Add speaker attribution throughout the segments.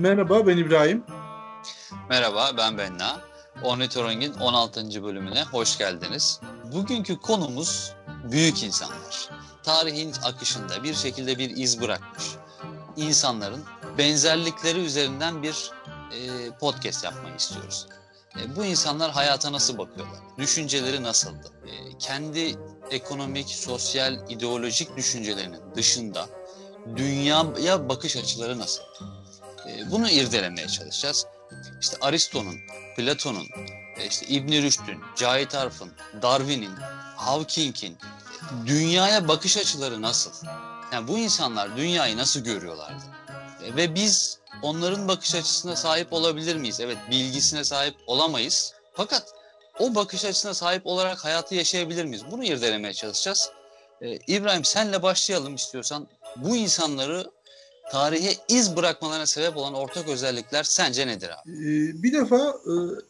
Speaker 1: Merhaba ben İbrahim.
Speaker 2: Merhaba ben Benna. Ornitolog'un 16. bölümüne hoş geldiniz. Bugünkü konumuz büyük insanlar. Tarihin akışında bir şekilde bir iz bırakmış insanların benzerlikleri üzerinden bir e, podcast yapmayı istiyoruz. E, bu insanlar hayata nasıl bakıyorlar? Düşünceleri nasıldı? E, kendi ekonomik, sosyal, ideolojik düşüncelerinin dışında dünyaya bakış açıları nasıl? E, bunu irdelemeye çalışacağız. İşte Aristo'nun, Platon'un, e, işte İbn Rüşd'ün, Cahit Arf'ın, Darwin'in, Hawking'in dünyaya bakış açıları nasıl? Yani bu insanlar dünyayı nasıl görüyorlardı? E, ve biz onların bakış açısına sahip olabilir miyiz? Evet, bilgisine sahip olamayız. Fakat o bakış açısına sahip olarak hayatı yaşayabilir miyiz? Bunu irdelemeye çalışacağız. Ee, İbrahim senle başlayalım istiyorsan. Bu insanları tarihe iz bırakmalarına sebep olan ortak özellikler sence nedir abi?
Speaker 1: Ee, bir defa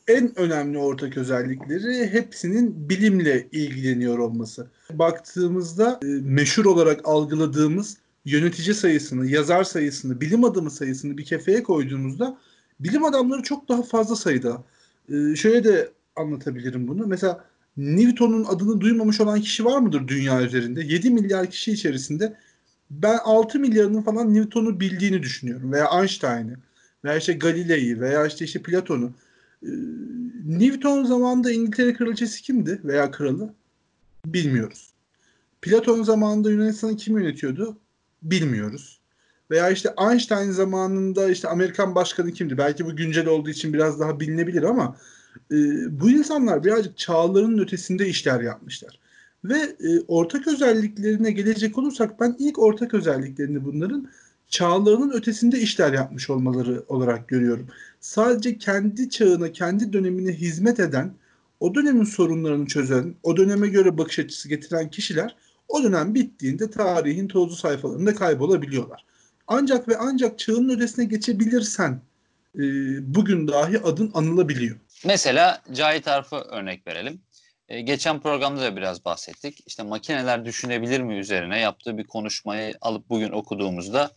Speaker 1: e, en önemli ortak özellikleri hepsinin bilimle ilgileniyor olması. Baktığımızda e, meşhur olarak algıladığımız yönetici sayısını, yazar sayısını, bilim adamı sayısını bir kefeye koyduğumuzda bilim adamları çok daha fazla sayıda. Ee, şöyle de anlatabilirim bunu. Mesela Newton'un adını duymamış olan kişi var mıdır dünya üzerinde? 7 milyar kişi içerisinde ben 6 milyarının falan Newton'u bildiğini düşünüyorum. Veya Einstein'ı veya işte Galilei'yi veya işte işte Platon'u. Ee, Newton zamanında İngiltere kraliçesi kimdi veya kralı? Bilmiyoruz. Platon zamanında Yunanistan'ı kim yönetiyordu? Bilmiyoruz. Veya işte Einstein zamanında işte Amerikan başkanı kimdi? Belki bu güncel olduğu için biraz daha bilinebilir ama e, bu insanlar birazcık çağlarının ötesinde işler yapmışlar. Ve e, ortak özelliklerine gelecek olursak ben ilk ortak özelliklerini bunların çağlarının ötesinde işler yapmış olmaları olarak görüyorum. Sadece kendi çağına, kendi dönemine hizmet eden, o dönemin sorunlarını çözen, o döneme göre bakış açısı getiren kişiler o dönem bittiğinde tarihin tozlu sayfalarında kaybolabiliyorlar. Ancak ve ancak çağın ötesine geçebilirsen e, bugün dahi adın anılabiliyor.
Speaker 2: Mesela Cahit Arf'ı örnek verelim. E, geçen programda da biraz bahsettik. İşte makineler düşünebilir mi üzerine yaptığı bir konuşmayı alıp bugün okuduğumuzda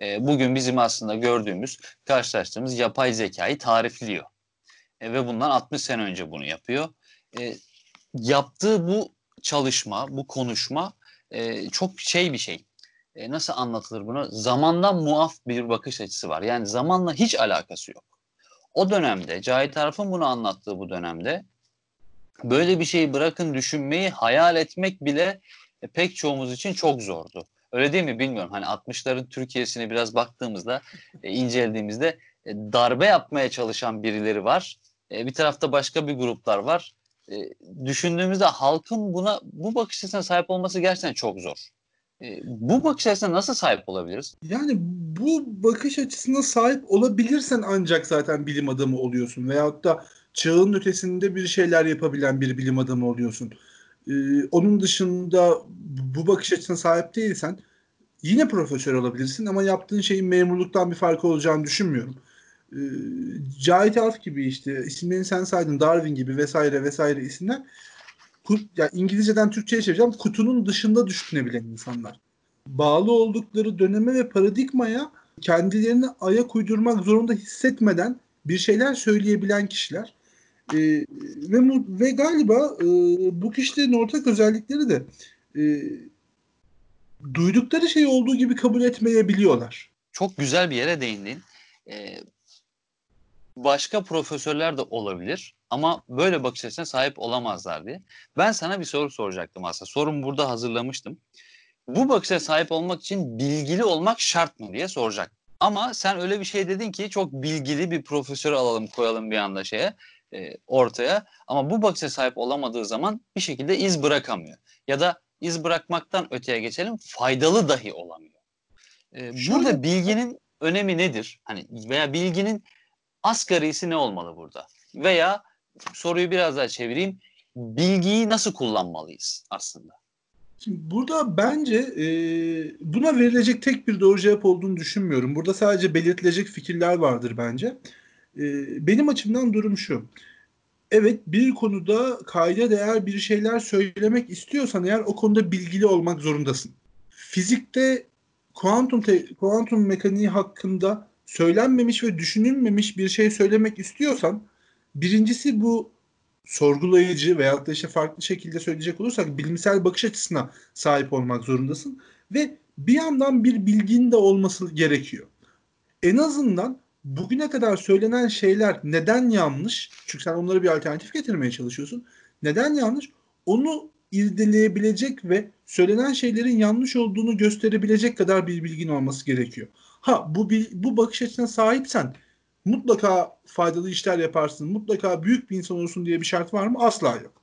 Speaker 2: e, bugün bizim aslında gördüğümüz, karşılaştığımız yapay zekayı tarifliyor. E, ve bundan 60 sene önce bunu yapıyor. Yaptığı bu çalışma, bu konuşma çok şey bir şey. Nasıl anlatılır bunu? Zamandan muaf bir bakış açısı var. Yani zamanla hiç alakası yok. O dönemde Cahit Arf'ın bunu anlattığı bu dönemde böyle bir şeyi bırakın düşünmeyi hayal etmek bile e, pek çoğumuz için çok zordu. Öyle değil mi bilmiyorum. Hani 60'ların Türkiye'sine biraz baktığımızda, e, incelediğimizde e, darbe yapmaya çalışan birileri var. E, bir tarafta başka bir gruplar var. Düşündüğümüzde halkın buna bu bakış açısına sahip olması gerçekten çok zor. Bu bakış açısına nasıl sahip olabiliriz?
Speaker 1: Yani bu bakış açısına sahip olabilirsen ancak zaten bilim adamı oluyorsun. Veyahut da çağın ötesinde bir şeyler yapabilen bir bilim adamı oluyorsun. Ee, onun dışında bu bakış açısına sahip değilsen yine profesör olabilirsin ama yaptığın şeyin memurluktan bir farkı olacağını düşünmüyorum. Ee, Cahit Alf gibi işte isimlerini sen saydın Darwin gibi vesaire vesaire isimler kut, ya İngilizceden Türkçe'ye çevireceğim kutunun dışında düşünebilen insanlar. Bağlı oldukları döneme ve paradigmaya kendilerini ayak uydurmak zorunda hissetmeden bir şeyler söyleyebilen kişiler. E, ve ve galiba e, bu kişilerin ortak özellikleri de e, duydukları şey olduğu gibi kabul etmeyebiliyorlar.
Speaker 2: Çok güzel bir yere değindin. Ee, başka profesörler de olabilir ama böyle bakış açısına sahip olamazlar diye. Ben sana bir soru soracaktım aslında. Sorumu burada hazırlamıştım. Bu bakışa sahip olmak için bilgili olmak şart mı diye soracak. Ama sen öyle bir şey dedin ki çok bilgili bir profesör alalım koyalım bir anda şeye e, ortaya. Ama bu bakışa sahip olamadığı zaman bir şekilde iz bırakamıyor. Ya da iz bırakmaktan öteye geçelim faydalı dahi olamıyor. E, burada bilginin önemi nedir? Hani veya bilginin asgarisi ne olmalı burada? Veya soruyu biraz daha çevireyim. Bilgiyi nasıl kullanmalıyız aslında?
Speaker 1: Şimdi burada bence e, buna verilecek tek bir doğru cevap olduğunu düşünmüyorum. Burada sadece belirtilecek fikirler vardır bence. E, benim açımdan durum şu. Evet bir konuda kayda değer bir şeyler söylemek istiyorsan eğer o konuda bilgili olmak zorundasın. Fizikte kuantum te- kuantum mekaniği hakkında söylenmemiş ve düşünülmemiş bir şey söylemek istiyorsan birincisi bu sorgulayıcı veyahut da işte farklı şekilde söyleyecek olursak bilimsel bakış açısına sahip olmak zorundasın ve bir yandan bir bilgin de olması gerekiyor. En azından bugüne kadar söylenen şeyler neden yanlış? Çünkü sen onlara bir alternatif getirmeye çalışıyorsun. Neden yanlış? Onu irdeleyebilecek ve söylenen şeylerin yanlış olduğunu gösterebilecek kadar bir bilgin olması gerekiyor. Ha bu bu bakış açısına sahipsen mutlaka faydalı işler yaparsın, mutlaka büyük bir insan olursun diye bir şart var mı? Asla yok.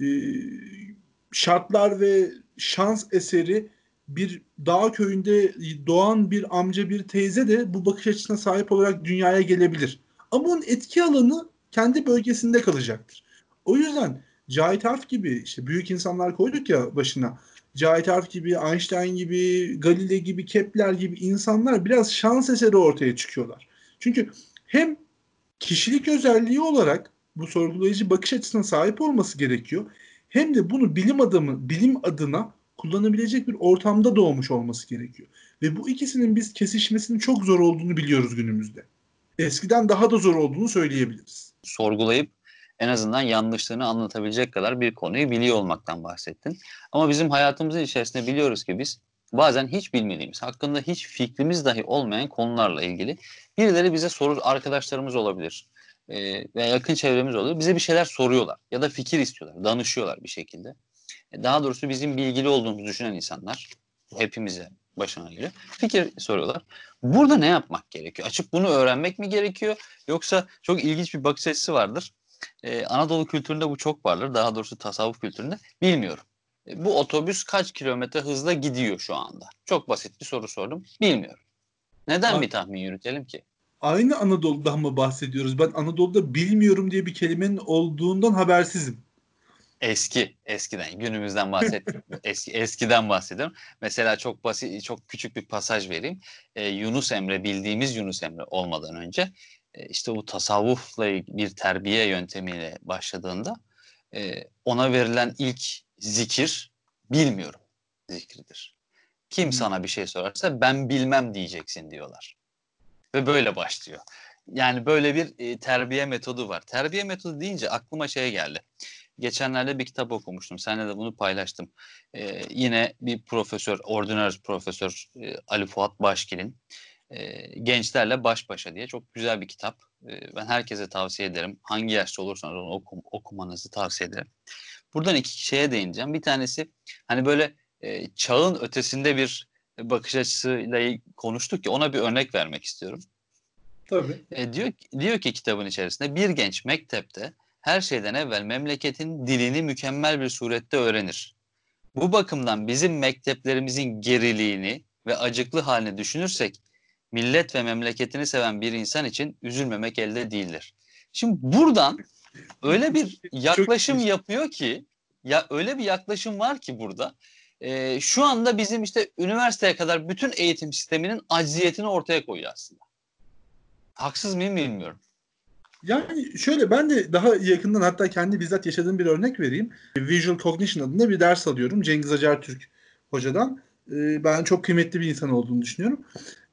Speaker 1: Ee, şartlar ve şans eseri bir dağ köyünde doğan bir amca bir teyze de bu bakış açısına sahip olarak dünyaya gelebilir. Ama onun etki alanı kendi bölgesinde kalacaktır. O yüzden Cahit Arf gibi işte büyük insanlar koyduk ya başına. Cahit Arf gibi, Einstein gibi, Galilei gibi, Kepler gibi insanlar biraz şans eseri ortaya çıkıyorlar. Çünkü hem kişilik özelliği olarak bu sorgulayıcı bakış açısına sahip olması gerekiyor. Hem de bunu bilim adamı, bilim adına kullanabilecek bir ortamda doğmuş olması gerekiyor. Ve bu ikisinin biz kesişmesinin çok zor olduğunu biliyoruz günümüzde. Eskiden daha da zor olduğunu söyleyebiliriz.
Speaker 2: Sorgulayıp en azından yanlışlığını anlatabilecek kadar bir konuyu biliyor olmaktan bahsettin. Ama bizim hayatımızın içerisinde biliyoruz ki biz bazen hiç bilmediğimiz, hakkında hiç fikrimiz dahi olmayan konularla ilgili birileri bize sorur, arkadaşlarımız olabilir veya yakın çevremiz oluyor. Bize bir şeyler soruyorlar ya da fikir istiyorlar, danışıyorlar bir şekilde. E, daha doğrusu bizim bilgili olduğumuzu düşünen insanlar hepimize başına geliyor. Fikir soruyorlar. Burada ne yapmak gerekiyor? Açıp bunu öğrenmek mi gerekiyor? Yoksa çok ilginç bir bakış açısı vardır. Ee, Anadolu kültüründe bu çok vardır. Daha doğrusu tasavvuf kültüründe. Bilmiyorum. E, bu otobüs kaç kilometre hızla gidiyor şu anda? Çok basit bir soru sordum. Bilmiyorum. Neden bir tahmin yürütelim ki?
Speaker 1: Aynı Anadolu'dan mı bahsediyoruz? Ben Anadolu'da bilmiyorum diye bir kelimenin olduğundan habersizim.
Speaker 2: Eski, eskiden, günümüzden bahsetmiyorum. Eski, eskiden bahsediyorum. Mesela çok basit, çok küçük bir pasaj vereyim. Ee, Yunus Emre, bildiğimiz Yunus Emre olmadan önce e, işte bu tasavvufla bir terbiye yöntemiyle başladığında e, ona verilen ilk zikir bilmiyorum zikridir. Kim hmm. sana bir şey sorarsa ben bilmem diyeceksin diyorlar. Ve böyle başlıyor. Yani böyle bir e, terbiye metodu var. Terbiye metodu deyince aklıma şey geldi. Geçenlerde bir kitap okumuştum. Seninle de bunu paylaştım. Ee, yine bir profesör, ordinary profesör e, Ali Fuat Başkil'in e, Gençlerle Baş Başa diye çok güzel bir kitap. E, ben herkese tavsiye ederim. Hangi yaşta olursanız onu okum, okumanızı tavsiye ederim. Buradan iki şeye değineceğim. Bir tanesi hani böyle e, çağın ötesinde bir bakış açısıyla konuştuk ki ona bir örnek vermek istiyorum.
Speaker 1: Tabii.
Speaker 2: E, diyor, diyor ki kitabın içerisinde bir genç mektepte her şeyden evvel memleketin dilini mükemmel bir surette öğrenir. Bu bakımdan bizim mekteplerimizin geriliğini ve acıklı halini düşünürsek millet ve memleketini seven bir insan için üzülmemek elde değildir. Şimdi buradan öyle bir yaklaşım yapıyor ki ya öyle bir yaklaşım var ki burada e, şu anda bizim işte üniversiteye kadar bütün eğitim sisteminin acziyetini ortaya koyuyor aslında. Haksız mıyım bilmiyorum.
Speaker 1: Yani şöyle ben de daha yakından hatta kendi bizzat yaşadığım bir örnek vereyim. Visual Cognition adında bir ders alıyorum Cengiz Acar Türk hocadan. Ee, ben çok kıymetli bir insan olduğunu düşünüyorum.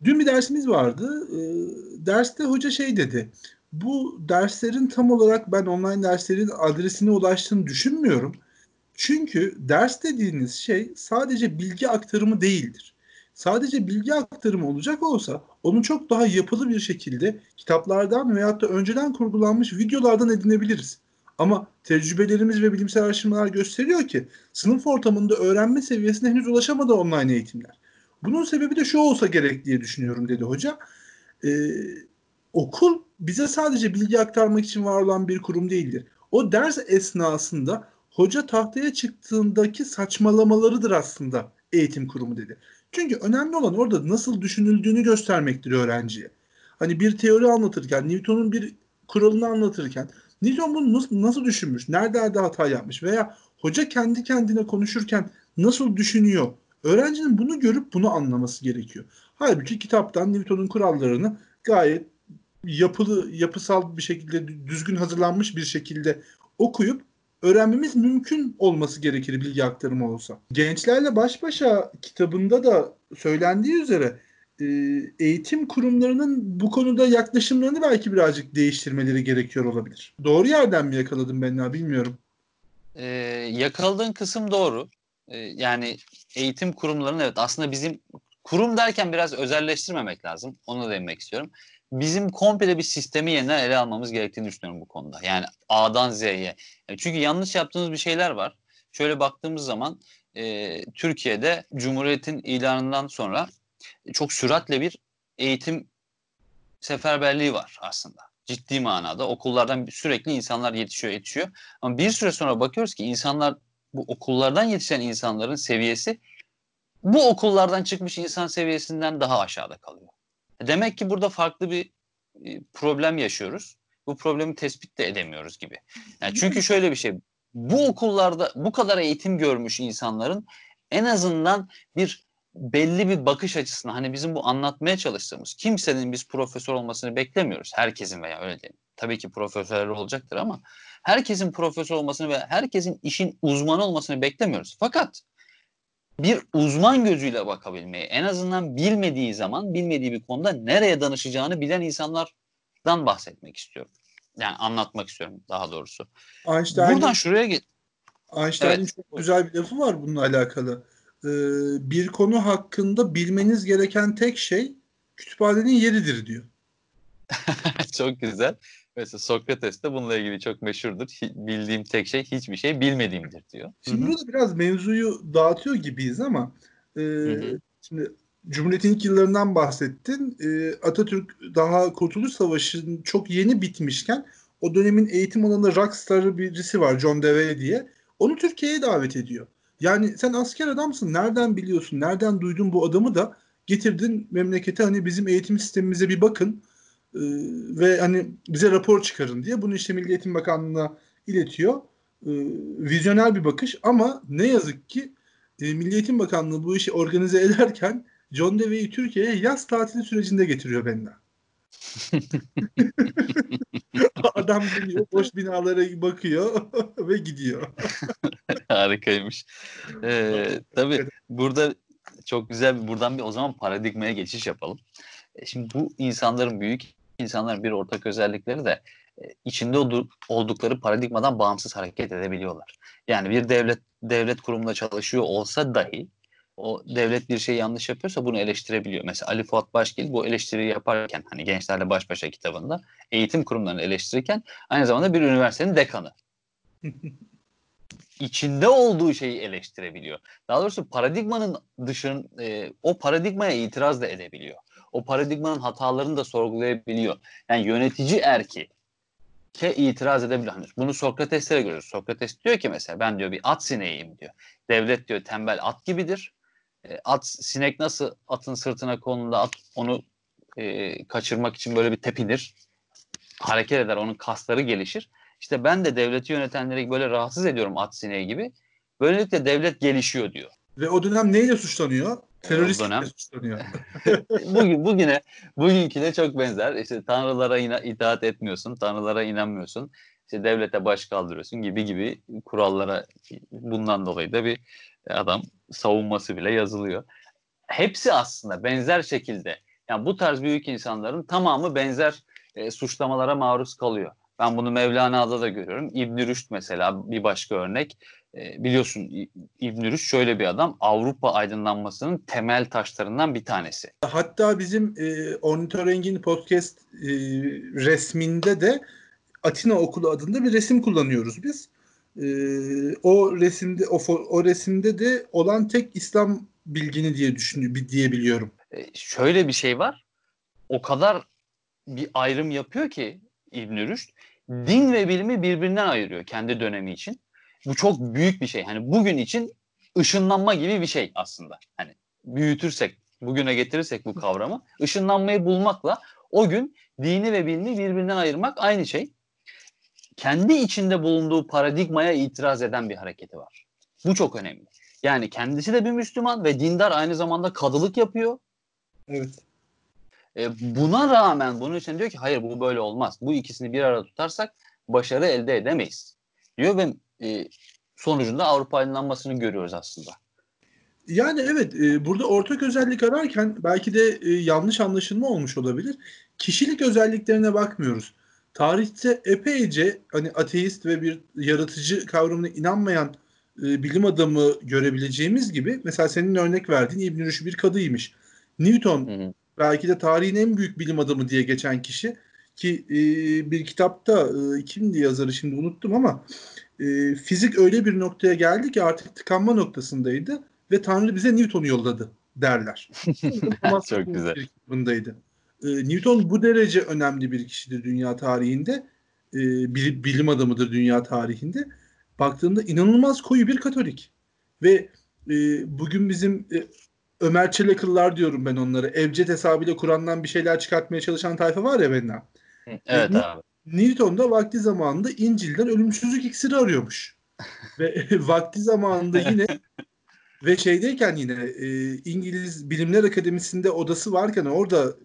Speaker 1: Dün bir dersimiz vardı. Ee, derste hoca şey dedi. Bu derslerin tam olarak ben online derslerin adresine ulaştığını düşünmüyorum. Çünkü ders dediğiniz şey sadece bilgi aktarımı değildir sadece bilgi aktarımı olacak olsa onu çok daha yapılı bir şekilde kitaplardan veyahut da önceden kurgulanmış videolardan edinebiliriz. Ama tecrübelerimiz ve bilimsel araştırmalar gösteriyor ki sınıf ortamında öğrenme seviyesine henüz ulaşamadı online eğitimler. Bunun sebebi de şu olsa gerek diye düşünüyorum dedi hoca. Ee, okul bize sadece bilgi aktarmak için var olan bir kurum değildir. O ders esnasında hoca tahtaya çıktığındaki saçmalamalarıdır aslında eğitim kurumu dedi. Çünkü önemli olan orada nasıl düşünüldüğünü göstermektir öğrenciye. Hani bir teori anlatırken, Newton'un bir kuralını anlatırken Newton bunu nasıl, nasıl düşünmüş, nerede hata yapmış veya hoca kendi kendine konuşurken nasıl düşünüyor? Öğrencinin bunu görüp bunu anlaması gerekiyor. Halbuki kitaptan Newton'un kurallarını gayet yapılı, yapısal bir şekilde düzgün hazırlanmış bir şekilde okuyup öğrenmemiz mümkün olması gerekir bilgi aktarımı olsa. Gençlerle Baş Başa kitabında da söylendiği üzere e, eğitim kurumlarının bu konuda yaklaşımlarını belki birazcık değiştirmeleri gerekiyor olabilir. Doğru yerden mi yakaladım ben bilmiyorum.
Speaker 2: Ee, yakaladığın kısım doğru. Ee, yani eğitim kurumlarının evet aslında bizim kurum derken biraz özelleştirmemek lazım. Onu da demek istiyorum. Bizim komple bir sistemi yeniden ele almamız gerektiğini düşünüyorum bu konuda. Yani A'dan Z'ye. Yani çünkü yanlış yaptığımız bir şeyler var. Şöyle baktığımız zaman e, Türkiye'de Cumhuriyet'in ilanından sonra çok süratle bir eğitim seferberliği var aslında. Ciddi manada okullardan sürekli insanlar yetişiyor yetişiyor. Ama bir süre sonra bakıyoruz ki insanlar bu okullardan yetişen insanların seviyesi bu okullardan çıkmış insan seviyesinden daha aşağıda kalıyor. Demek ki burada farklı bir e, problem yaşıyoruz. Bu problemi tespit de edemiyoruz gibi. Yani çünkü şöyle bir şey. Bu okullarda bu kadar eğitim görmüş insanların en azından bir belli bir bakış açısına hani bizim bu anlatmaya çalıştığımız kimsenin biz profesör olmasını beklemiyoruz. Herkesin veya öyle değil. Tabii ki profesörler olacaktır ama herkesin profesör olmasını ve herkesin işin uzmanı olmasını beklemiyoruz. Fakat bir uzman gözüyle bakabilmeyi en azından bilmediği zaman bilmediği bir konuda nereye danışacağını bilen insanlardan bahsetmek istiyorum. Yani anlatmak istiyorum daha doğrusu. Einstein, Buradan şuraya git.
Speaker 1: Einstein'in evet. çok güzel bir lafı var bununla alakalı. Ee, bir konu hakkında bilmeniz gereken tek şey kütüphanenin yeridir diyor.
Speaker 2: çok güzel. Mesela Sokrates de bununla ilgili çok meşhurdur. Bildiğim tek şey hiçbir şey bilmediğimdir diyor.
Speaker 1: Şimdi burada biraz mevzuyu dağıtıyor gibiyiz ama e, şimdi Cumhuriyet'in ilk yıllarından bahsettin. E, Atatürk daha Kurtuluş Savaşı'nın çok yeni bitmişken o dönemin eğitim alanında rockstarı birisi var John Dewey diye. Onu Türkiye'ye davet ediyor. Yani sen asker adamsın. Nereden biliyorsun? Nereden duydun bu adamı da getirdin memlekete hani bizim eğitim sistemimize bir bakın ee, ve hani bize rapor çıkarın diye bunu işte Milli Eğitim Bakanlığı'na iletiyor. Ee, vizyoner bir bakış ama ne yazık ki e, Milli Eğitim Bakanlığı bu işi organize ederken John Dewey'i Türkiye'ye yaz tatili sürecinde getiriyor benimle. Adam geliyor, boş binalara bakıyor ve gidiyor.
Speaker 2: Harikaymış. Ee, tabii burada çok güzel buradan bir o zaman paradigmaya geçiş yapalım. E, şimdi bu insanların büyük insanların bir ortak özellikleri de e, içinde oldukları paradigmadan bağımsız hareket edebiliyorlar. Yani bir devlet devlet kurumunda çalışıyor olsa dahi o devlet bir şey yanlış yapıyorsa bunu eleştirebiliyor. Mesela Ali Fuat Başgil bu eleştiriyi yaparken hani Gençlerle Baş Başa kitabında eğitim kurumlarını eleştirirken aynı zamanda bir üniversitenin dekanı. içinde olduğu şeyi eleştirebiliyor. Daha doğrusu paradigmanın dışın e, o paradigmaya itiraz da edebiliyor o paradigmanın hatalarını da sorgulayabiliyor. Yani yönetici erki ke itiraz edebiliyor. Hani bunu Sokrates'e görüyoruz. Sokrates diyor ki mesela ben diyor bir at sineğiyim diyor. Devlet diyor tembel at gibidir. E, at sinek nasıl atın sırtına konulunda at onu e, kaçırmak için böyle bir tepinir. Hareket eder. Onun kasları gelişir. İşte ben de devleti yönetenleri böyle rahatsız ediyorum at sineği gibi. Böylelikle devlet gelişiyor diyor.
Speaker 1: Ve o dönem neyle suçlanıyor? Terörist dönem.
Speaker 2: Bugün, bugüne, bugünküne çok benzer. İşte tanrılara ina, itaat etmiyorsun, tanrılara inanmıyorsun. İşte devlete baş kaldırıyorsun gibi gibi kurallara bundan dolayı da bir adam savunması bile yazılıyor. Hepsi aslında benzer şekilde. Yani bu tarz büyük insanların tamamı benzer e, suçlamalara maruz kalıyor. Ben bunu Mevlana'da da görüyorum. İbn Rüşd mesela bir başka örnek. E, biliyorsun İbn Rüşd şöyle bir adam. Avrupa aydınlanmasının temel taşlarından bir tanesi.
Speaker 1: Hatta bizim e, Ornitöreng'in podcast e, resminde de Atina Okulu adında bir resim kullanıyoruz biz. E, o resimde o, o resimde de olan tek İslam bilgini diye düşünüyor diyebiliyorum.
Speaker 2: E, şöyle bir şey var. O kadar bir ayrım yapıyor ki İbn Rüşd din ve bilimi birbirinden ayırıyor kendi dönemi için. Bu çok büyük bir şey. Hani bugün için ışınlanma gibi bir şey aslında. Hani büyütürsek, bugüne getirirsek bu kavramı, ışınlanmayı bulmakla o gün dini ve bilimi birbirinden ayırmak aynı şey. Kendi içinde bulunduğu paradigmaya itiraz eden bir hareketi var. Bu çok önemli. Yani kendisi de bir Müslüman ve dindar aynı zamanda kadılık yapıyor.
Speaker 1: Evet.
Speaker 2: E, buna rağmen bunun için diyor ki hayır bu böyle olmaz. Bu ikisini bir arada tutarsak başarı elde edemeyiz. Diyor ve e, sonucunda Avrupa aydınlanmasını görüyoruz aslında.
Speaker 1: Yani evet e, burada ortak özellik ararken belki de e, yanlış anlaşılma olmuş olabilir. Kişilik özelliklerine bakmıyoruz. Tarihte epeyce hani ateist ve bir yaratıcı kavramına inanmayan e, bilim adamı görebileceğimiz gibi mesela senin örnek verdiğin İbn Rüşd bir kadıymış. Newton hı hı. belki de tarihin en büyük bilim adamı diye geçen kişi ki e, bir kitapta e, kimdi yazarı şimdi unuttum ama e, fizik öyle bir noktaya geldi ki artık tıkanma noktasındaydı ve Tanrı bize Newton'u yolladı derler.
Speaker 2: Çok güzel.
Speaker 1: Bundaydı. E, Newton bu derece önemli bir kişidir dünya tarihinde. E, bir bilim adamıdır dünya tarihinde. Baktığında inanılmaz koyu bir Katolik. Ve e, bugün bizim e, Ömer Çelakıllar diyorum ben onları. Evcet hesabıyla Kur'an'dan bir şeyler çıkartmaya çalışan tayfa var ya benimle.
Speaker 2: Evet e, abi.
Speaker 1: Newton da vakti zamanında İncil'den ölümsüzlük iksiri arıyormuş. Ve vakti zamanında yine ve şeydeyken yine e, İngiliz Bilimler Akademisi'nde odası varken orada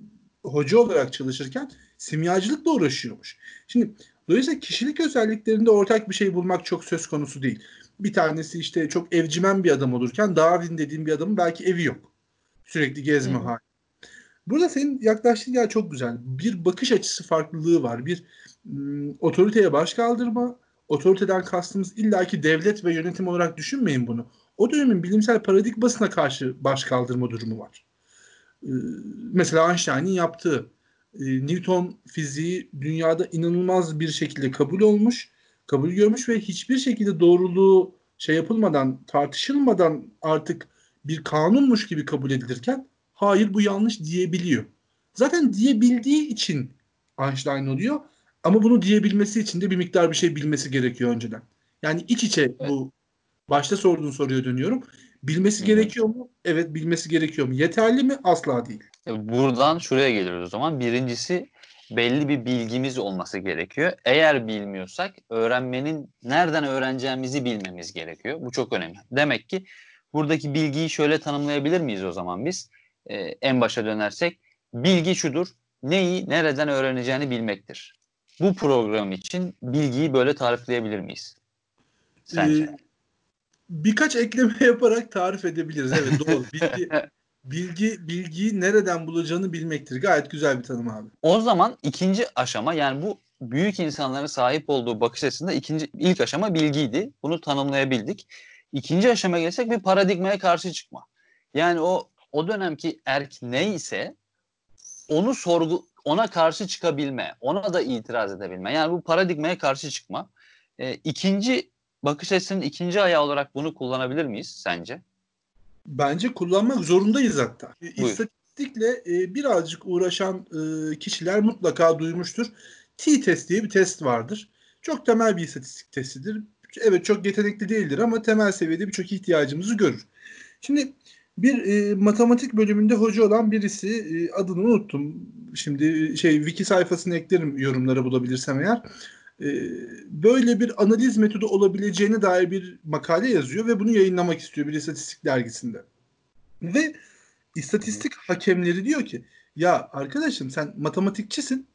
Speaker 1: hoca olarak çalışırken simyacılıkla uğraşıyormuş. Şimdi dolayısıyla kişilik özelliklerinde ortak bir şey bulmak çok söz konusu değil. Bir tanesi işte çok evcimen bir adam olurken Darwin dediğim bir adamın belki evi yok. Sürekli gezme hali. Burada senin yaklaştığın yer çok güzel. Bir bakış açısı farklılığı var. Bir m, otoriteye baş kaldırma. Otoriteden kastımız illaki devlet ve yönetim olarak düşünmeyin bunu. O dönemin bilimsel paradigmasına karşı baş kaldırma durumu var. Ee, mesela Einstein'in yaptığı e, Newton fiziği dünyada inanılmaz bir şekilde kabul olmuş, kabul görmüş ve hiçbir şekilde doğruluğu şey yapılmadan, tartışılmadan artık bir kanunmuş gibi kabul edilirken hayır bu yanlış diyebiliyor. Zaten diyebildiği için Einstein oluyor ama bunu diyebilmesi için de bir miktar bir şey bilmesi gerekiyor önceden. Yani iç içe bu başta sorduğun soruya dönüyorum. Bilmesi Hı-hı. gerekiyor mu? Evet bilmesi gerekiyor mu? Yeterli mi? Asla değil.
Speaker 2: E, buradan şuraya geliyoruz o zaman. Birincisi belli bir bilgimiz olması gerekiyor. Eğer bilmiyorsak öğrenmenin nereden öğreneceğimizi bilmemiz gerekiyor. Bu çok önemli. Demek ki buradaki bilgiyi şöyle tanımlayabilir miyiz o zaman biz? Ee, en başa dönersek bilgi şudur. Neyi nereden öğreneceğini bilmektir. Bu program için bilgiyi böyle tarifleyebilir miyiz? Sence? Ee,
Speaker 1: birkaç ekleme yaparak tarif edebiliriz. Evet doğru. Bilgi, bilgi bilgiyi nereden bulacağını bilmektir. Gayet güzel bir tanım abi.
Speaker 2: O zaman ikinci aşama yani bu büyük insanların sahip olduğu bakış açısında ikinci ilk aşama bilgiydi. Bunu tanımlayabildik. İkinci aşama gelsek bir paradigmaya karşı çıkma. Yani o o dönemki erk neyse onu sorgu ona karşı çıkabilme, ona da itiraz edebilme. Yani bu paradigmaya karşı çıkma. E, ikinci bakış açısının ikinci ayağı olarak bunu kullanabilir miyiz sence?
Speaker 1: Bence kullanmak zorundayız hatta. Buyur. İstatistikle e, birazcık uğraşan e, kişiler mutlaka duymuştur. T-test diye bir test vardır. Çok temel bir istatistik testidir. Evet çok yetenekli değildir ama temel seviyede birçok ihtiyacımızı görür. Şimdi bir e, matematik bölümünde hoca olan birisi e, adını unuttum. Şimdi şey wiki sayfasını eklerim yorumlara bulabilirsem eğer e, böyle bir analiz metodu olabileceğine dair bir makale yazıyor ve bunu yayınlamak istiyor bir istatistik dergisinde. Ve istatistik hakemleri diyor ki ya arkadaşım sen matematikçisin.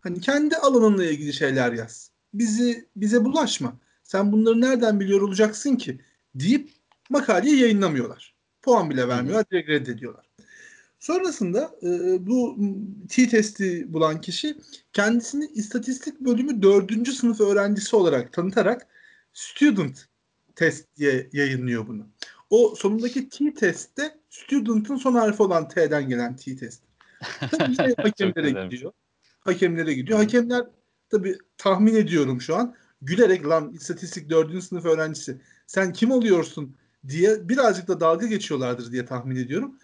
Speaker 1: Hani kendi alanınla ilgili şeyler yaz. Bizi bize bulaşma. Sen bunları nereden biliyor olacaksın ki deyip makaleyi yayınlamıyorlar. Puan bile vermiyorlar, direkt reddediyorlar. Sonrasında e, bu T-testi bulan kişi kendisini istatistik bölümü dördüncü sınıf öğrencisi olarak tanıtarak student test diye yayınlıyor bunu. O sonundaki T-testte student'ın son harfi olan T'den gelen T-test. Tabii şey hakemlere gidiyor. Hakemlere gidiyor. Hakemler tabii tahmin ediyorum şu an gülerek lan istatistik dördüncü sınıf öğrencisi sen kim oluyorsun diye birazcık da dalga geçiyorlardır diye tahmin ediyorum.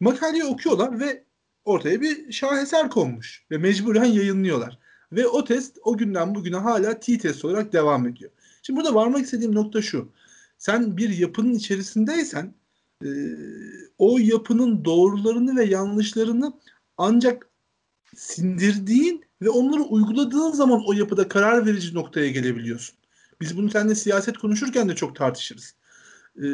Speaker 1: Makaleyi okuyorlar ve ortaya bir şaheser konmuş ve mecburen yayınlıyorlar. Ve o test o günden bugüne hala T-test olarak devam ediyor. Şimdi burada varmak istediğim nokta şu. Sen bir yapının içerisindeysen e, o yapının doğrularını ve yanlışlarını ancak sindirdiğin ve onları uyguladığın zaman o yapıda karar verici noktaya gelebiliyorsun. Biz bunu seninle siyaset konuşurken de çok tartışırız. Ee,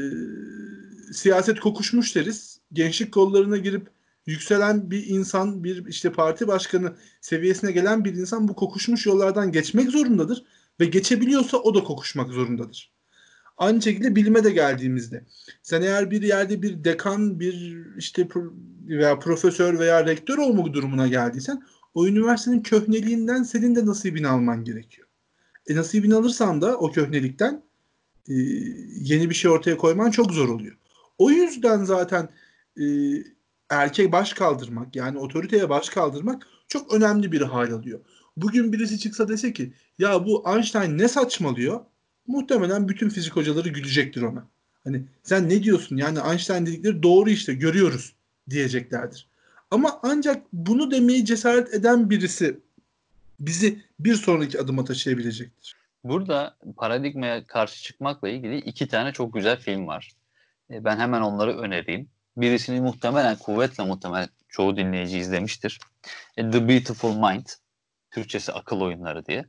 Speaker 1: siyaset kokuşmuş deriz gençlik kollarına girip yükselen bir insan, bir işte parti başkanı seviyesine gelen bir insan bu kokuşmuş yollardan geçmek zorundadır ve geçebiliyorsa o da kokuşmak zorundadır. Aynı şekilde bilime de geldiğimizde. Sen eğer bir yerde bir dekan, bir işte veya profesör veya rektör olma durumuna geldiysen o üniversitenin köhneliğinden senin de nasibini alman gerekiyor. E nasibini alırsan da o köhnelikten e, yeni bir şey ortaya koyman çok zor oluyor. O yüzden zaten e, erkek baş kaldırmak yani otoriteye baş kaldırmak çok önemli bir hal alıyor. Bugün birisi çıksa dese ki ya bu Einstein ne saçmalıyor? Muhtemelen bütün fizik hocaları gülecektir ona. Hani sen ne diyorsun yani Einstein dedikleri doğru işte görüyoruz diyeceklerdir. Ama ancak bunu demeyi cesaret eden birisi bizi bir sonraki adıma taşıyabilecektir.
Speaker 2: Burada paradigmaya karşı çıkmakla ilgili iki tane çok güzel film var. E, ben hemen onları önereyim. Birisini muhtemelen kuvvetle muhtemelen çoğu dinleyici izlemiştir. E, The Beautiful Mind. Türkçesi akıl oyunları diye.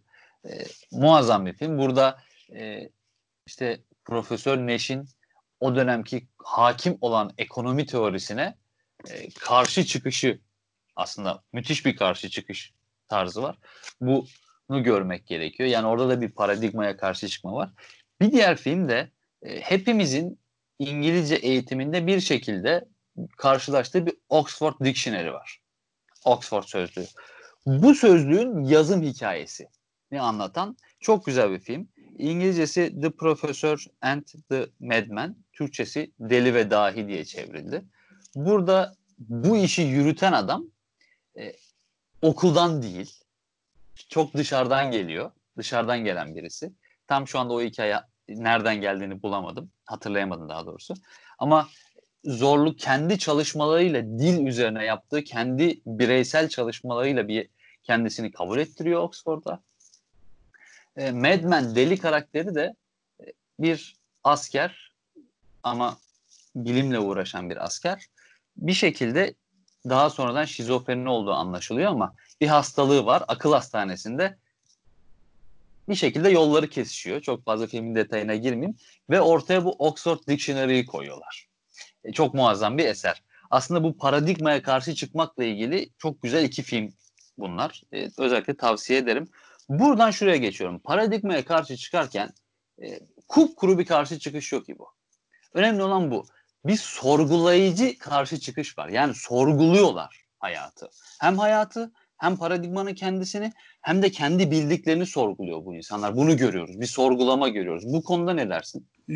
Speaker 2: E, muazzam bir film. Burada e, işte Profesör Neş'in o dönemki hakim olan ekonomi teorisine e, karşı çıkışı aslında müthiş bir karşı çıkış tarzı var. Bunu görmek gerekiyor. Yani orada da bir paradigmaya karşı çıkma var. Bir diğer film de e, hepimizin İngilizce eğitiminde bir şekilde karşılaştığı bir Oxford Dictionary var. Oxford sözlüğü. Bu sözlüğün yazım hikayesi ne anlatan çok güzel bir film. İngilizcesi The Professor and the Madman, Türkçesi Deli ve Dahi diye çevrildi. Burada bu işi yürüten adam e, okuldan değil, çok dışarıdan geliyor. Dışarıdan gelen birisi. Tam şu anda o hikaye nereden geldiğini bulamadım. Hatırlayamadım daha doğrusu. Ama zorluk kendi çalışmalarıyla dil üzerine yaptığı kendi bireysel çalışmalarıyla bir kendisini kabul ettiriyor Oxford'da. E, Madman deli karakteri de e, bir asker ama bilimle uğraşan bir asker. Bir şekilde daha sonradan şizofreni olduğu anlaşılıyor ama bir hastalığı var. Akıl hastanesinde bir şekilde yolları kesişiyor. Çok fazla filmin detayına girmeyeyim. Ve ortaya bu Oxford Dictionary'yi koyuyorlar. E, çok muazzam bir eser. Aslında bu paradigmaya karşı çıkmakla ilgili çok güzel iki film bunlar. E, özellikle tavsiye ederim. Buradan şuraya geçiyorum. Paradigmaya karşı çıkarken e, kuru bir karşı çıkış yok ki bu. Önemli olan bu. Bir sorgulayıcı karşı çıkış var. Yani sorguluyorlar hayatı. Hem hayatı hem paradigmanın kendisini hem de kendi bildiklerini sorguluyor bu insanlar. Bunu görüyoruz. Bir sorgulama görüyoruz. Bu konuda ne dersin?
Speaker 1: Ee,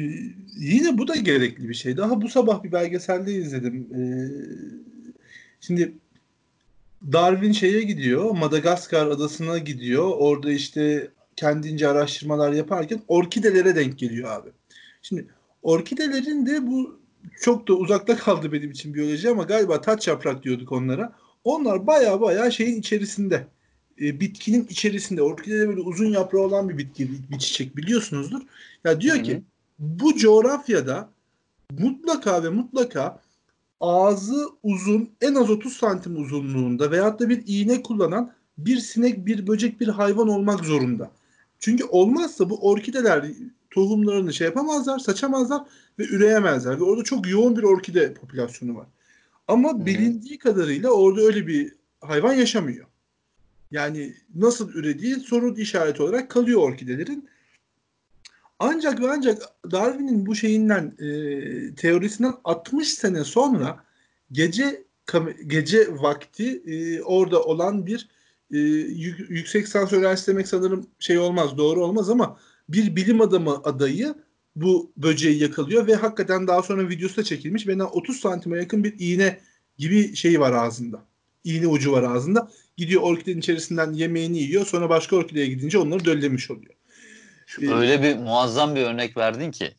Speaker 1: yine bu da gerekli bir şey. Daha bu sabah bir belgeselde izledim. Ee, şimdi Darwin şeye gidiyor. Madagaskar adasına gidiyor. Orada işte kendince araştırmalar yaparken orkidelere denk geliyor abi. Şimdi orkidelerin de bu çok da uzakta kaldı benim için biyoloji ama galiba taç yaprak diyorduk onlara. Onlar baya baya şeyin içerisinde. E, bitkinin içerisinde. Orkide böyle uzun yaprağı olan bir bitki, bir çiçek biliyorsunuzdur. Ya diyor Hı-hı. ki bu coğrafyada mutlaka ve mutlaka ağzı uzun en az 30 santim uzunluğunda veyahut da bir iğne kullanan bir sinek, bir böcek, bir hayvan olmak zorunda. Çünkü olmazsa bu orkideler tohumlarını şey yapamazlar, saçamazlar ve üreyemezler. Ve orada çok yoğun bir orkide popülasyonu var. Ama hmm. bilindiği kadarıyla orada öyle bir hayvan yaşamıyor. Yani nasıl ürediği soru işareti olarak kalıyor orkidelerin. Ancak ve ancak Darwin'in bu şeyinden e, teorisinden 60 sene sonra gece gece vakti e, orada olan bir e, yüksek lisans öğrencisi demek sanırım şey olmaz doğru olmaz ama bir bilim adamı adayı bu böceği yakalıyor ve hakikaten daha sonra videosu da çekilmiş. Benden 30 santime yakın bir iğne gibi şeyi var ağzında. İğne ucu var ağzında. Gidiyor orkidenin içerisinden yemeğini yiyor. Sonra başka orkideye gidince onları döllemiş oluyor.
Speaker 2: Ee, öyle bir muazzam bir örnek verdin ki.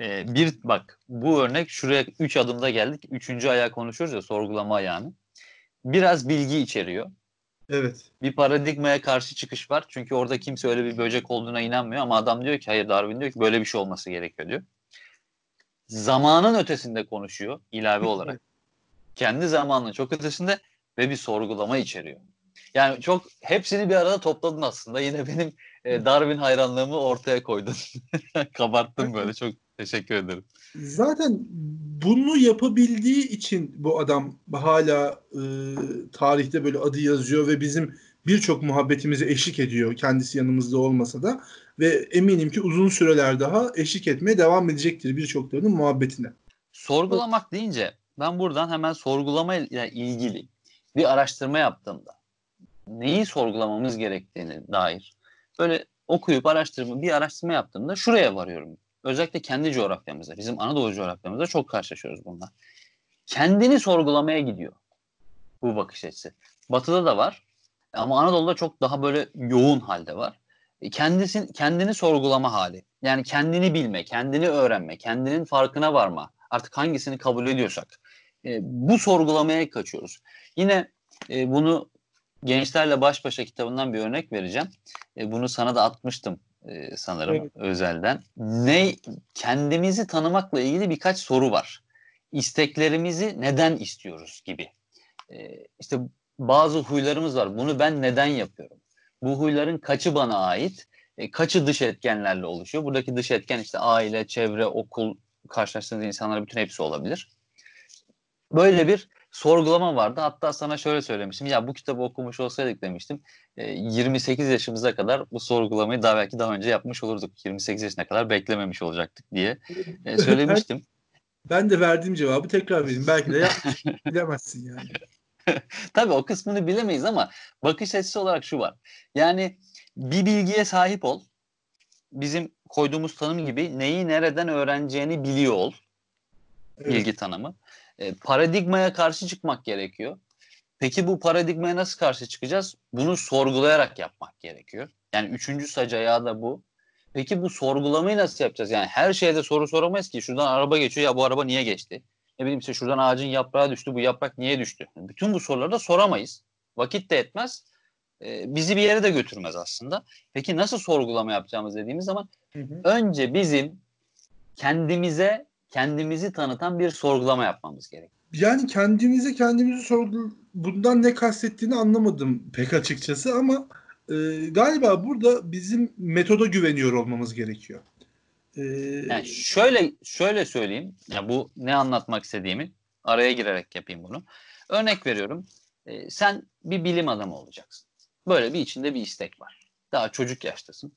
Speaker 2: Ee, bir bak bu örnek şuraya 3 adımda geldik. Üçüncü ayağı konuşuyoruz ya sorgulama ayağını. Biraz bilgi içeriyor.
Speaker 1: Evet.
Speaker 2: Bir paradigmaya karşı çıkış var. Çünkü orada kimse öyle bir böcek olduğuna inanmıyor ama adam diyor ki hayır Darwin diyor ki böyle bir şey olması gerekiyor diyor. Zamanın ötesinde konuşuyor ilave olarak. Kendi zamanının çok ötesinde ve bir sorgulama içeriyor. Yani çok hepsini bir arada topladın aslında. Yine benim e, Darwin hayranlığımı ortaya koydun. Kabarttın böyle. Çok teşekkür ederim.
Speaker 1: Zaten bunu yapabildiği için bu adam hala e, tarihte böyle adı yazıyor ve bizim birçok muhabbetimize eşlik ediyor kendisi yanımızda olmasa da. ve eminim ki uzun süreler daha eşlik etmeye devam edecektir birçoklarının muhabbetine.
Speaker 2: Sorgulamak deyince ben buradan hemen sorgulama ile ilgili bir araştırma yaptığımda neyi sorgulamamız gerektiğini dair böyle okuyup araştırma bir araştırma yaptığımda şuraya varıyorum. Özellikle kendi coğrafyamızda, bizim Anadolu coğrafyamızda çok karşılaşıyoruz bunlar. Kendini sorgulamaya gidiyor bu bakış açısı. Batı'da da var ama Anadolu'da çok daha böyle yoğun halde var. E, Kendisin, kendini sorgulama hali. Yani kendini bilme, kendini öğrenme, kendinin farkına varma. Artık hangisini kabul ediyorsak. E, bu sorgulamaya kaçıyoruz. Yine e, bunu Gençlerle Baş Başa kitabından bir örnek vereceğim. E, bunu sana da atmıştım e, sanırım evet. özelden. Ne kendimizi tanımakla ilgili birkaç soru var. İsteklerimizi neden istiyoruz gibi. E, işte bazı huylarımız var. Bunu ben neden yapıyorum? Bu huyların kaçı bana ait? E, kaçı dış etkenlerle oluşuyor? Buradaki dış etken işte aile, çevre, okul, karşılaştığınız insanlar bütün hepsi olabilir. Böyle bir sorgulama vardı. Hatta sana şöyle söylemiştim. Ya bu kitabı okumuş olsaydık demiştim. E, 28 yaşımıza kadar bu sorgulamayı daha belki daha önce yapmış olurduk. 28 yaşına kadar beklememiş olacaktık diye e, söylemiştim.
Speaker 1: ben de verdiğim cevabı tekrar vereyim. Belki de yapmış. Bilemezsin yani.
Speaker 2: Tabii o kısmını bilemeyiz ama bakış açısı olarak şu var. Yani bir bilgiye sahip ol. Bizim koyduğumuz tanım gibi neyi nereden öğreneceğini biliyor ol. Evet. Bilgi tanımı. E, paradigmaya karşı çıkmak gerekiyor. Peki bu paradigmaya nasıl karşı çıkacağız? Bunu sorgulayarak yapmak gerekiyor. Yani üçüncü sac ayağı da bu. Peki bu sorgulamayı nasıl yapacağız? Yani her şeyde soru soramayız ki. Şuradan araba geçiyor ya bu araba niye geçti? Ne bileyim işte şuradan ağacın yaprağı düştü bu yaprak niye düştü? Bütün bu soruları da soramayız. Vakit de etmez. E, bizi bir yere de götürmez aslında. Peki nasıl sorgulama yapacağımız dediğimiz zaman hı hı. önce bizim kendimize kendimizi tanıtan bir sorgulama yapmamız gerek.
Speaker 1: Yani kendimize kendimizi sorgul bundan ne kastettiğini anlamadım pek açıkçası ama e, galiba burada bizim metoda güveniyor olmamız gerekiyor.
Speaker 2: Ee, yani şöyle şöyle söyleyeyim. Ya bu ne anlatmak istediğimi araya girerek yapayım bunu. Örnek veriyorum. E, sen bir bilim adamı olacaksın. Böyle bir içinde bir istek var. Daha çocuk yaştasın.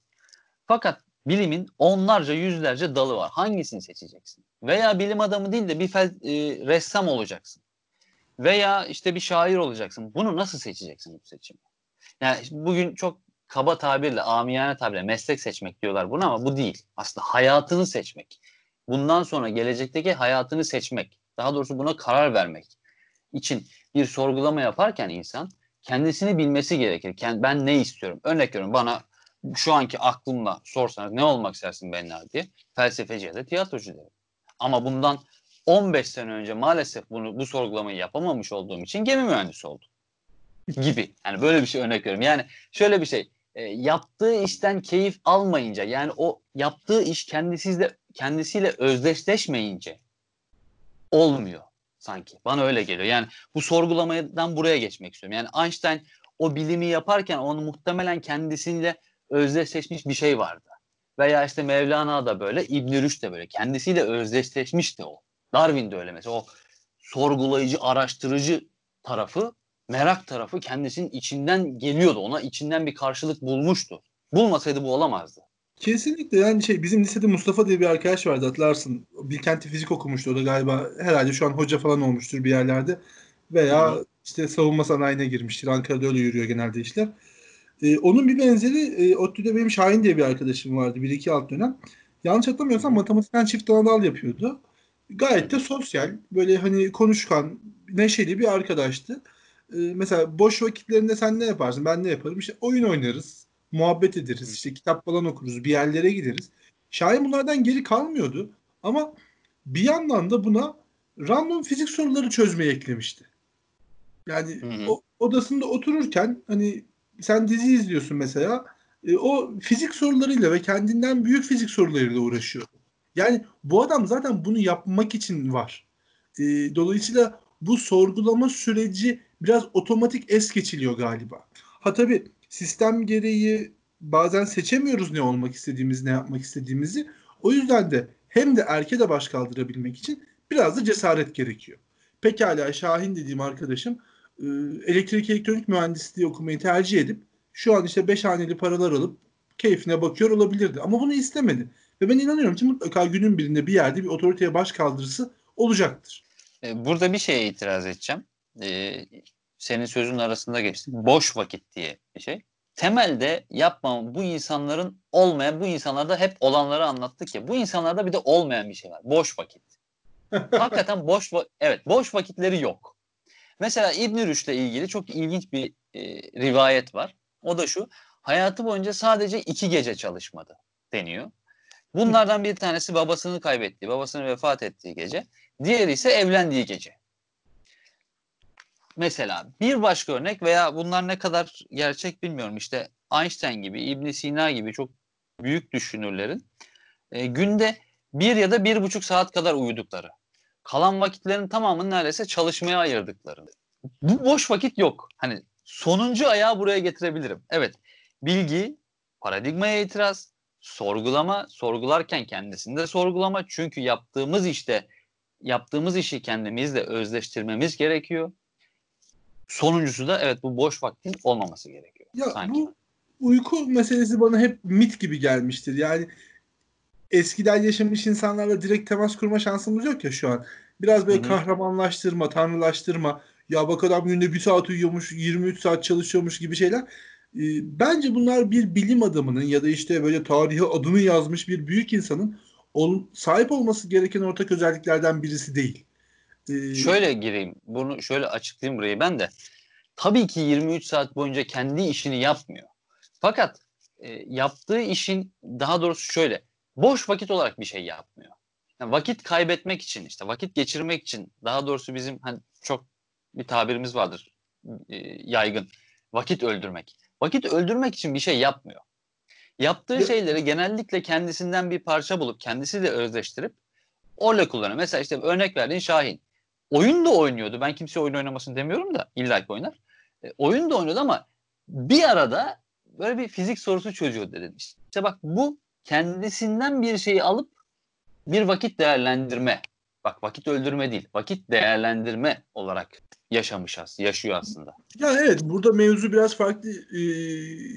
Speaker 2: Fakat bilimin onlarca yüzlerce dalı var. Hangisini seçeceksin? Veya bilim adamı değil de bir fel, e, ressam olacaksın. Veya işte bir şair olacaksın. Bunu nasıl seçeceksin bu seçimi? Yani bugün çok kaba tabirle, amiyane tabirle meslek seçmek diyorlar buna ama bu değil. Aslında hayatını seçmek. Bundan sonra gelecekteki hayatını seçmek. Daha doğrusu buna karar vermek için bir sorgulama yaparken insan kendisini bilmesi gerekir. Ben ne istiyorum? Örnek veriyorum bana şu anki aklımla sorsanız ne olmak istersin Benna diye felsefeci ya da tiyatrocu derim. Ama bundan 15 sene önce maalesef bunu bu sorgulamayı yapamamış olduğum için gemi mühendisi oldum. Gibi. Yani böyle bir şey örnek veriyorum. Yani şöyle bir şey. E, yaptığı işten keyif almayınca yani o yaptığı iş kendisiyle kendisiyle özdeşleşmeyince olmuyor sanki. Bana öyle geliyor. Yani bu sorgulamadan buraya geçmek istiyorum. Yani Einstein o bilimi yaparken onu muhtemelen kendisiyle özdeşleşmiş bir şey vardı. Veya işte Mevlana da böyle, İbn Rüşd de böyle. Kendisiyle özdeşleşmişti o. Darwin de öyle mesela. O sorgulayıcı, araştırıcı tarafı, merak tarafı kendisinin içinden geliyordu. Ona içinden bir karşılık bulmuştu. Bulmasaydı bu olamazdı.
Speaker 1: Kesinlikle yani şey bizim lisede Mustafa diye bir arkadaş vardı hatırlarsın. Bilkent'te fizik okumuştu o da galiba herhalde şu an hoca falan olmuştur bir yerlerde. Veya Hı. işte savunma sanayine girmiştir. Ankara'da öyle yürüyor genelde işler. Ee, onun bir benzeri e, ODTÜ'de benim Şahin diye bir arkadaşım vardı. Bir iki alt dönem. Yanlış hatırlamıyorsam matematikten çift anadal yapıyordu. Gayet de sosyal, böyle hani konuşkan, neşeli bir arkadaştı. Ee, mesela boş vakitlerinde sen ne yaparsın, ben ne yaparım? İşte oyun oynarız, muhabbet ederiz, işte kitap falan okuruz, bir yerlere gideriz. Şahin bunlardan geri kalmıyordu. Ama bir yandan da buna random fizik soruları çözmeyi eklemişti. Yani hı hı. O, odasında otururken hani sen dizi izliyorsun mesela. E, o fizik sorularıyla ve kendinden büyük fizik sorularıyla uğraşıyor. Yani bu adam zaten bunu yapmak için var. E, dolayısıyla bu sorgulama süreci biraz otomatik es geçiliyor galiba. Ha tabii sistem gereği bazen seçemiyoruz ne olmak istediğimizi, ne yapmak istediğimizi. O yüzden de hem de erke de baş kaldırabilmek için biraz da cesaret gerekiyor. Pekala Şahin dediğim arkadaşım elektrik elektronik mühendisliği okumayı tercih edip şu an işte beş haneli paralar alıp keyfine bakıyor olabilirdi. Ama bunu istemedi. Ve ben inanıyorum ki mutlaka günün birinde bir yerde bir otoriteye baş kaldırısı olacaktır.
Speaker 2: E, burada bir şeye itiraz edeceğim. Ee, senin sözün arasında geçti. Boş vakit diye bir şey. Temelde yapmam bu insanların olmayan, bu insanlarda hep olanları anlattık ya. Bu insanlarda bir de olmayan bir şey var. Boş vakit. Hakikaten boş evet boş vakitleri yok. Mesela İbn Rüşd'le ilgili çok ilginç bir e, rivayet var. O da şu. Hayatı boyunca sadece iki gece çalışmadı deniyor. Bunlardan bir tanesi babasını kaybettiği, babasının vefat ettiği gece. Diğeri ise evlendiği gece. Mesela bir başka örnek veya bunlar ne kadar gerçek bilmiyorum. İşte Einstein gibi, İbn Sina gibi çok büyük düşünürlerin e, günde bir ya da bir buçuk saat kadar uyudukları. Kalan vakitlerin tamamını neredeyse çalışmaya ayırdıkları. Bu boş vakit yok. Hani sonuncu ayağı buraya getirebilirim. Evet bilgi, paradigmaya itiraz, sorgulama, sorgularken kendisini de sorgulama. Çünkü yaptığımız işte yaptığımız işi kendimizle özleştirmemiz gerekiyor. Sonuncusu da evet bu boş vaktin olmaması gerekiyor.
Speaker 1: Ya sanki. bu uyku meselesi bana hep mit gibi gelmiştir. Yani eskiden yaşamış insanlarla direkt temas kurma şansımız yok ya şu an. Biraz böyle Hı-hı. kahramanlaştırma, tanrılaştırma. Ya bak adam günde bir saat uyuyormuş, 23 saat çalışıyormuş gibi şeyler. Ee, bence bunlar bir bilim adamının ya da işte böyle tarihe adını yazmış bir büyük insanın ol, sahip olması gereken ortak özelliklerden birisi değil.
Speaker 2: Ee, şöyle gireyim. Bunu şöyle açıklayayım burayı ben de. Tabii ki 23 saat boyunca kendi işini yapmıyor. Fakat e, yaptığı işin daha doğrusu şöyle. Boş vakit olarak bir şey yapmıyor. Yani vakit kaybetmek için işte vakit geçirmek için daha doğrusu bizim hani çok bir tabirimiz vardır e, yaygın. Vakit öldürmek. Vakit öldürmek için bir şey yapmıyor. Yaptığı şeyleri genellikle kendisinden bir parça bulup kendisiyle özleştirip orla kullanıyor. Mesela işte örnek verdiğin Şahin. Oyun da oynuyordu. Ben kimse oyun oynamasını demiyorum da illa ki oynar. E, oyun da oynuyordu ama bir arada böyle bir fizik sorusu çözüyor dedi. İşte bak bu kendisinden bir şeyi alıp bir vakit değerlendirme. Bak vakit öldürme değil. Vakit değerlendirme olarak yaşamış aslında, yaşıyor aslında.
Speaker 1: Ya evet burada mevzu biraz farklı e,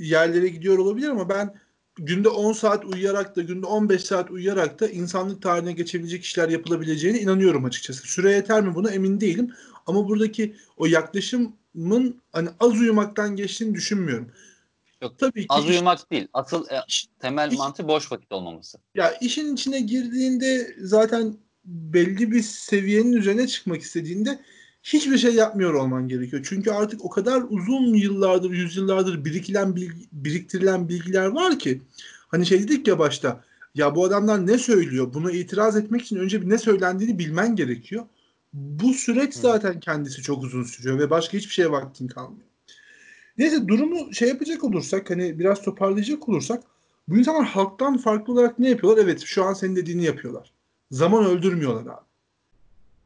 Speaker 1: yerlere gidiyor olabilir ama ben günde 10 saat uyuyarak da günde 15 saat uyuyarak da insanlık tarihine geçebilecek işler yapılabileceğine inanıyorum açıkçası. Süre yeter mi buna emin değilim. Ama buradaki o yaklaşımın hani az uyumaktan geçtiğini düşünmüyorum.
Speaker 2: Yok, Tabii ki az uyumak değil. Asıl e, temel iş, mantığı boş vakit olmaması.
Speaker 1: Ya işin içine girdiğinde zaten belli bir seviyenin üzerine çıkmak istediğinde hiçbir şey yapmıyor olman gerekiyor. Çünkü artık o kadar uzun yıllardır, yüzyıllardır birikilen bilgi, biriktirilen bilgiler var ki hani şey dedik ya başta ya bu adamlar ne söylüyor? Buna itiraz etmek için önce bir ne söylendiğini bilmen gerekiyor. Bu süreç zaten kendisi çok uzun sürüyor ve başka hiçbir şeye vaktin kalmıyor. Neyse durumu şey yapacak olursak hani biraz toparlayacak olursak bu insanlar halktan farklı olarak ne yapıyorlar? Evet şu an senin dediğini yapıyorlar. Zaman öldürmüyorlar abi.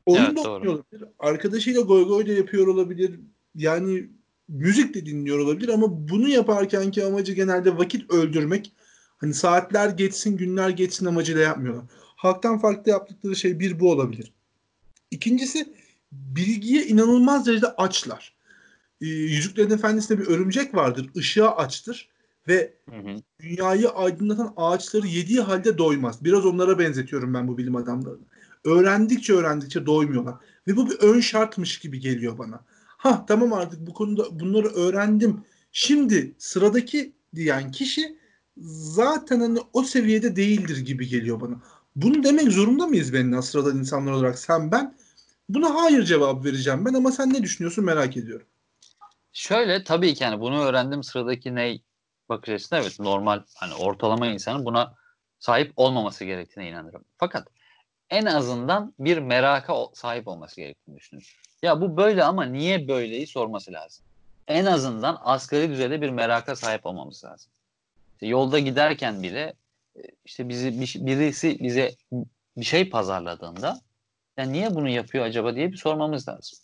Speaker 1: Oyun evet, da oynuyor olabilir. Arkadaşıyla goy goy da yapıyor olabilir. Yani müzik de dinliyor olabilir ama bunu yaparken ki amacı genelde vakit öldürmek. Hani saatler geçsin, günler geçsin amacıyla yapmıyorlar. Halktan farklı yaptıkları şey bir bu olabilir. İkincisi bilgiye inanılmaz derecede açlar. Ee, Yüzüklerin Efendisi'nde bir örümcek vardır. Işığa açtır ve hı hı. dünyayı aydınlatan ağaçları yediği halde doymaz. Biraz onlara benzetiyorum ben bu bilim adamlarını öğrendikçe öğrendikçe doymuyorlar. Ve bu bir ön şartmış gibi geliyor bana. Ha tamam artık bu konuda bunları öğrendim. Şimdi sıradaki diyen kişi zaten hani o seviyede değildir gibi geliyor bana. Bunu demek zorunda mıyız benim sıradan insanlar olarak sen ben? Buna hayır cevap vereceğim ben ama sen ne düşünüyorsun merak ediyorum.
Speaker 2: Şöyle tabii ki yani bunu öğrendim sıradaki ne bakış açısında evet normal hani ortalama insanın buna sahip olmaması gerektiğine inanırım. Fakat en azından bir meraka sahip olması gerektiğini düşünüyorum. Ya bu böyle ama niye böyleyi sorması lazım. En azından asgari düzeyde bir meraka sahip olmamız lazım. İşte yolda giderken bile e, işte bizi birisi bize bir şey pazarladığında ya niye bunu yapıyor acaba diye bir sormamız lazım.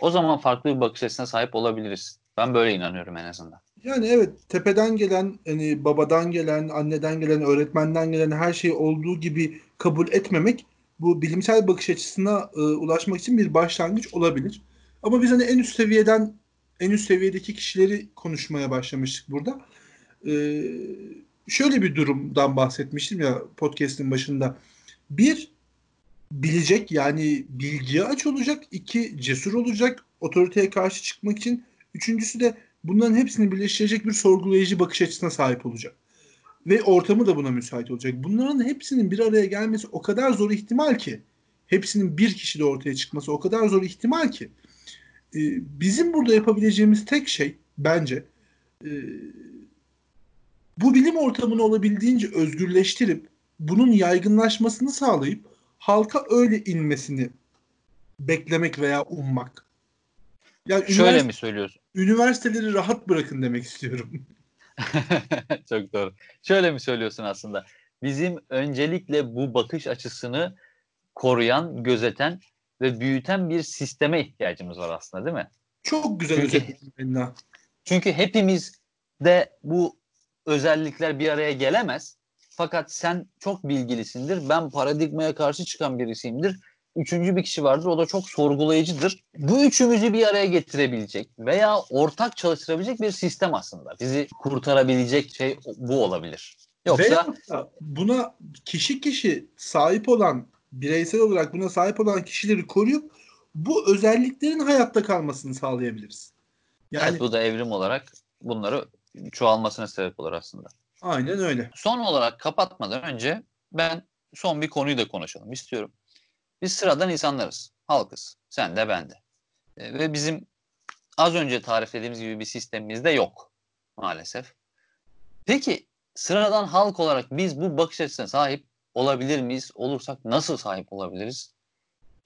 Speaker 2: O zaman farklı bir bakış açısına sahip olabiliriz. Ben böyle inanıyorum en azından.
Speaker 1: Yani evet tepeden gelen hani babadan gelen, anneden gelen, öğretmenden gelen her şey olduğu gibi kabul etmemek bu bilimsel bakış açısına e, ulaşmak için bir başlangıç olabilir. Ama biz hani en üst seviyeden en üst seviyedeki kişileri konuşmaya başlamıştık burada. e, şöyle bir durumdan bahsetmiştim ya podcast'in başında. Bir, bilecek yani bilgiye aç olacak. iki cesur olacak otoriteye karşı çıkmak için. Üçüncüsü de bunların hepsini birleştirecek bir sorgulayıcı bakış açısına sahip olacak. Ve ortamı da buna müsait olacak. Bunların hepsinin bir araya gelmesi o kadar zor ihtimal ki. Hepsinin bir kişide ortaya çıkması o kadar zor ihtimal ki. Ee, bizim burada yapabileceğimiz tek şey bence e, bu bilim ortamını olabildiğince özgürleştirip bunun yaygınlaşmasını sağlayıp halka öyle inmesini beklemek veya ummak.
Speaker 2: Yani Şöyle mi söylüyorsun?
Speaker 1: Üniversiteleri rahat bırakın demek istiyorum.
Speaker 2: Çok doğru. Şöyle mi söylüyorsun aslında? Bizim öncelikle bu bakış açısını koruyan, gözeten ve büyüten bir sisteme ihtiyacımız var aslında değil mi?
Speaker 1: Çok güzel çünkü,
Speaker 2: çünkü hepimiz de bu özellikler bir araya gelemez. Fakat sen çok bilgilisindir. Ben paradigmaya karşı çıkan birisiyimdir. Üçüncü bir kişi vardır. O da çok sorgulayıcıdır. Bu üçümüzü bir araya getirebilecek veya ortak çalıştırabilecek bir sistem aslında. Bizi kurtarabilecek şey bu olabilir.
Speaker 1: Yoksa veya buna kişi kişi sahip olan bireysel olarak buna sahip olan kişileri koruyup bu özelliklerin hayatta kalmasını sağlayabiliriz.
Speaker 2: Yani evet, bu da evrim olarak bunları çoğalmasına sebep olur aslında.
Speaker 1: Aynen öyle.
Speaker 2: Son olarak kapatmadan önce ben son bir konuyu da konuşalım istiyorum. Biz sıradan insanlarız, halkız. Sen de ben de. E, ve bizim az önce tariflediğimiz gibi bir sistemimiz de yok maalesef. Peki sıradan halk olarak biz bu bakış açısına sahip olabilir miyiz? Olursak nasıl sahip olabiliriz?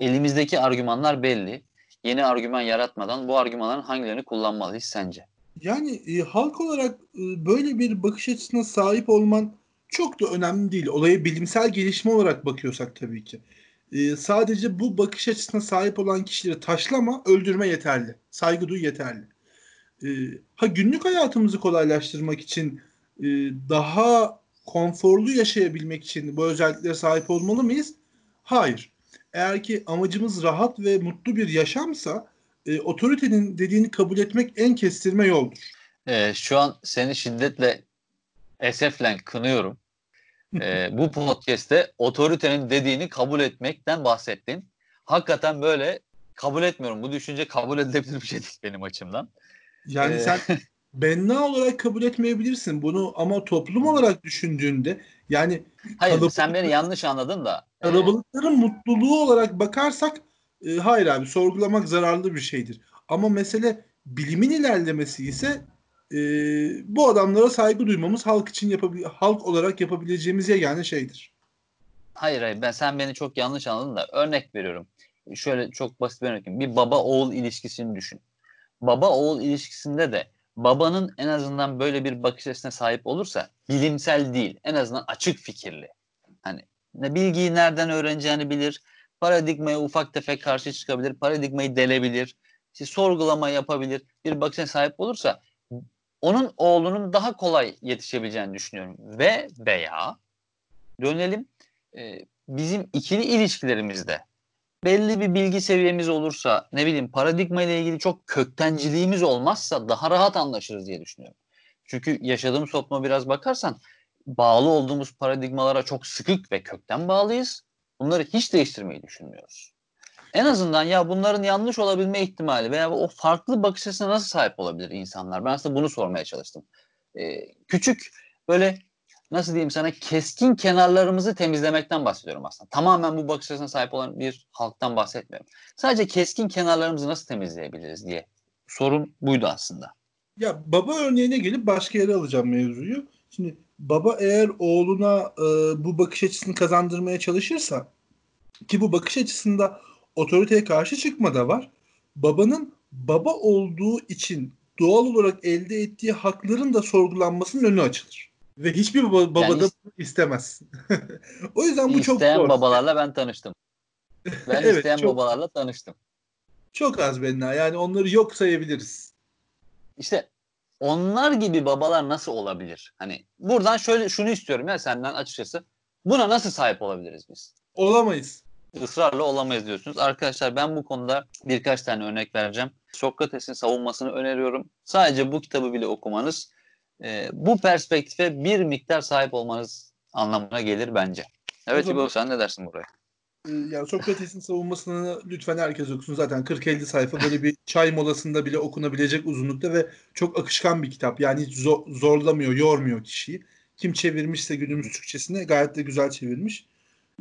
Speaker 2: Elimizdeki argümanlar belli. Yeni argüman yaratmadan bu argümanların hangilerini kullanmalıyız sence?
Speaker 1: Yani e, halk olarak e, böyle bir bakış açısına sahip olman çok da önemli değil. Olaya bilimsel gelişme olarak bakıyorsak tabii ki. E, sadece bu bakış açısına sahip olan kişileri taşlama, öldürme yeterli. Saygı duy yeterli. E, ha günlük hayatımızı kolaylaştırmak için e, daha konforlu yaşayabilmek için bu özelliklere sahip olmalı mıyız? Hayır. Eğer ki amacımız rahat ve mutlu bir yaşamsa e, otoritenin dediğini kabul etmek en kestirme yoldur.
Speaker 2: E, şu an seni şiddetle esefle kınıyorum. E, bu podcast'te otoritenin dediğini kabul etmekten bahsettin. Hakikaten böyle kabul etmiyorum. Bu düşünce kabul edilebilir bir şey değil benim açımdan.
Speaker 1: Yani ee... sen benna olarak kabul etmeyebilirsin bunu ama toplum olarak düşündüğünde yani
Speaker 2: Hayır sen beni yanlış anladın da.
Speaker 1: Kalabalıkların e... mutluluğu olarak bakarsak e, hayır abi sorgulamak zararlı bir şeydir. Ama mesele bilimin ilerlemesi ise e, bu adamlara saygı duymamız halk için yapabil halk olarak yapabileceğimiz yegane şeydir.
Speaker 2: Hayır hayır ben sen beni çok yanlış anladın da örnek veriyorum. Şöyle çok basit bir örnek. Bir baba oğul ilişkisini düşün. Baba oğul ilişkisinde de babanın en azından böyle bir bakış açısına sahip olursa bilimsel değil en azından açık fikirli. Hani ne bilgiyi nereden öğreneceğini bilir, paradigmaya ufak tefek karşı çıkabilir, paradigmayı delebilir, işte sorgulama yapabilir, bir bakışa sahip olursa onun oğlunun daha kolay yetişebileceğini düşünüyorum. Ve veya dönelim e, bizim ikili ilişkilerimizde belli bir bilgi seviyemiz olursa ne bileyim paradigma ile ilgili çok köktenciliğimiz olmazsa daha rahat anlaşırız diye düşünüyorum. Çünkü yaşadığımız topluma biraz bakarsan bağlı olduğumuz paradigmalara çok sıkık ve kökten bağlıyız. Bunları hiç değiştirmeyi düşünmüyoruz. En azından ya bunların yanlış olabilme ihtimali veya o farklı bakış açısına nasıl sahip olabilir insanlar? Ben aslında bunu sormaya çalıştım. Ee, küçük böyle nasıl diyeyim sana keskin kenarlarımızı temizlemekten bahsediyorum aslında. Tamamen bu bakış açısına sahip olan bir halktan bahsetmiyorum. Sadece keskin kenarlarımızı nasıl temizleyebiliriz diye sorun buydu aslında.
Speaker 1: Ya baba örneğine gelip başka yere alacağım mevzuyu. Şimdi baba eğer oğluna e, bu bakış açısını kazandırmaya çalışırsa ki bu bakış açısında otoriteye karşı çıkma da var. Babanın baba olduğu için doğal olarak elde ettiği hakların da sorgulanmasının önü açılır. Ve hiçbir baba, baba yani da istemez. o yüzden bu çok
Speaker 2: İsteyen babalarla ben tanıştım. Ben evet, isteyen çok, babalarla tanıştım.
Speaker 1: Çok az benimle. Yani onları yok sayabiliriz.
Speaker 2: İşte onlar gibi babalar nasıl olabilir? Hani buradan şöyle şunu istiyorum ya senden açıkçası. Buna nasıl sahip olabiliriz biz?
Speaker 1: Olamayız.
Speaker 2: Israrla olamayız diyorsunuz. Arkadaşlar ben bu konuda birkaç tane örnek vereceğim. Sokrates'in savunmasını öneriyorum. Sadece bu kitabı bile okumanız e, bu perspektife bir miktar sahip olmanız anlamına gelir bence. Evet İbo sen ne dersin buraya?
Speaker 1: Ee, Yani Sokrates'in savunmasını lütfen herkes okusun. Zaten 40-50 sayfa böyle bir çay molasında bile okunabilecek uzunlukta ve çok akışkan bir kitap. Yani hiç zo- zorlamıyor, yormuyor kişiyi. Kim çevirmişse günümüz Türkçesine gayet de güzel çevirmiş.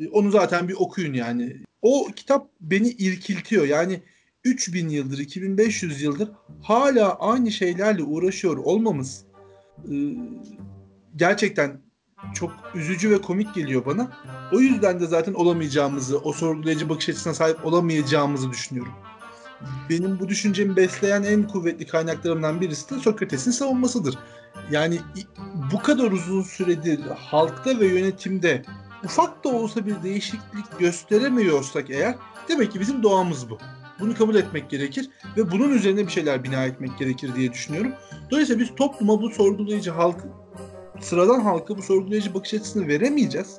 Speaker 1: Ee, Onu zaten bir okuyun yani. O kitap beni irkiltiyor. Yani 3000 yıldır, 2500 yıldır hala aynı şeylerle uğraşıyor olmamız e, gerçekten çok üzücü ve komik geliyor bana. O yüzden de zaten olamayacağımızı, o sorgulayıcı bakış açısına sahip olamayacağımızı düşünüyorum. Benim bu düşüncemi besleyen en kuvvetli kaynaklarımdan birisi de Sokrates'in savunmasıdır. Yani bu kadar uzun süredir halkta ve yönetimde ufak da olsa bir değişiklik gösteremiyorsak eğer demek ki bizim doğamız bu. Bunu kabul etmek gerekir ve bunun üzerine bir şeyler bina etmek gerekir diye düşünüyorum. Dolayısıyla biz topluma bu sorgulayıcı halk sıradan halka bu sorgulayıcı bakış açısını veremeyeceğiz.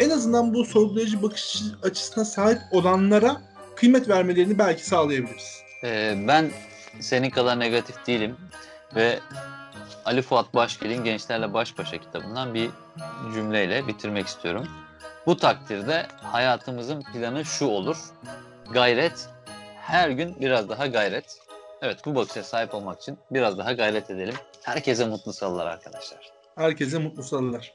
Speaker 1: En azından bu sorgulayıcı bakış açısına sahip olanlara kıymet vermelerini belki sağlayabiliriz.
Speaker 2: Ee, ben senin kadar negatif değilim ve Ali Fuat Başgel'in Gençlerle Baş Başa kitabından bir cümleyle bitirmek istiyorum. Bu takdirde hayatımızın planı şu olur. Gayret, her gün biraz daha gayret. Evet bu bakışa sahip olmak için biraz daha gayret edelim. Herkese mutlu salılar arkadaşlar.
Speaker 1: Herkese mutlu salılar.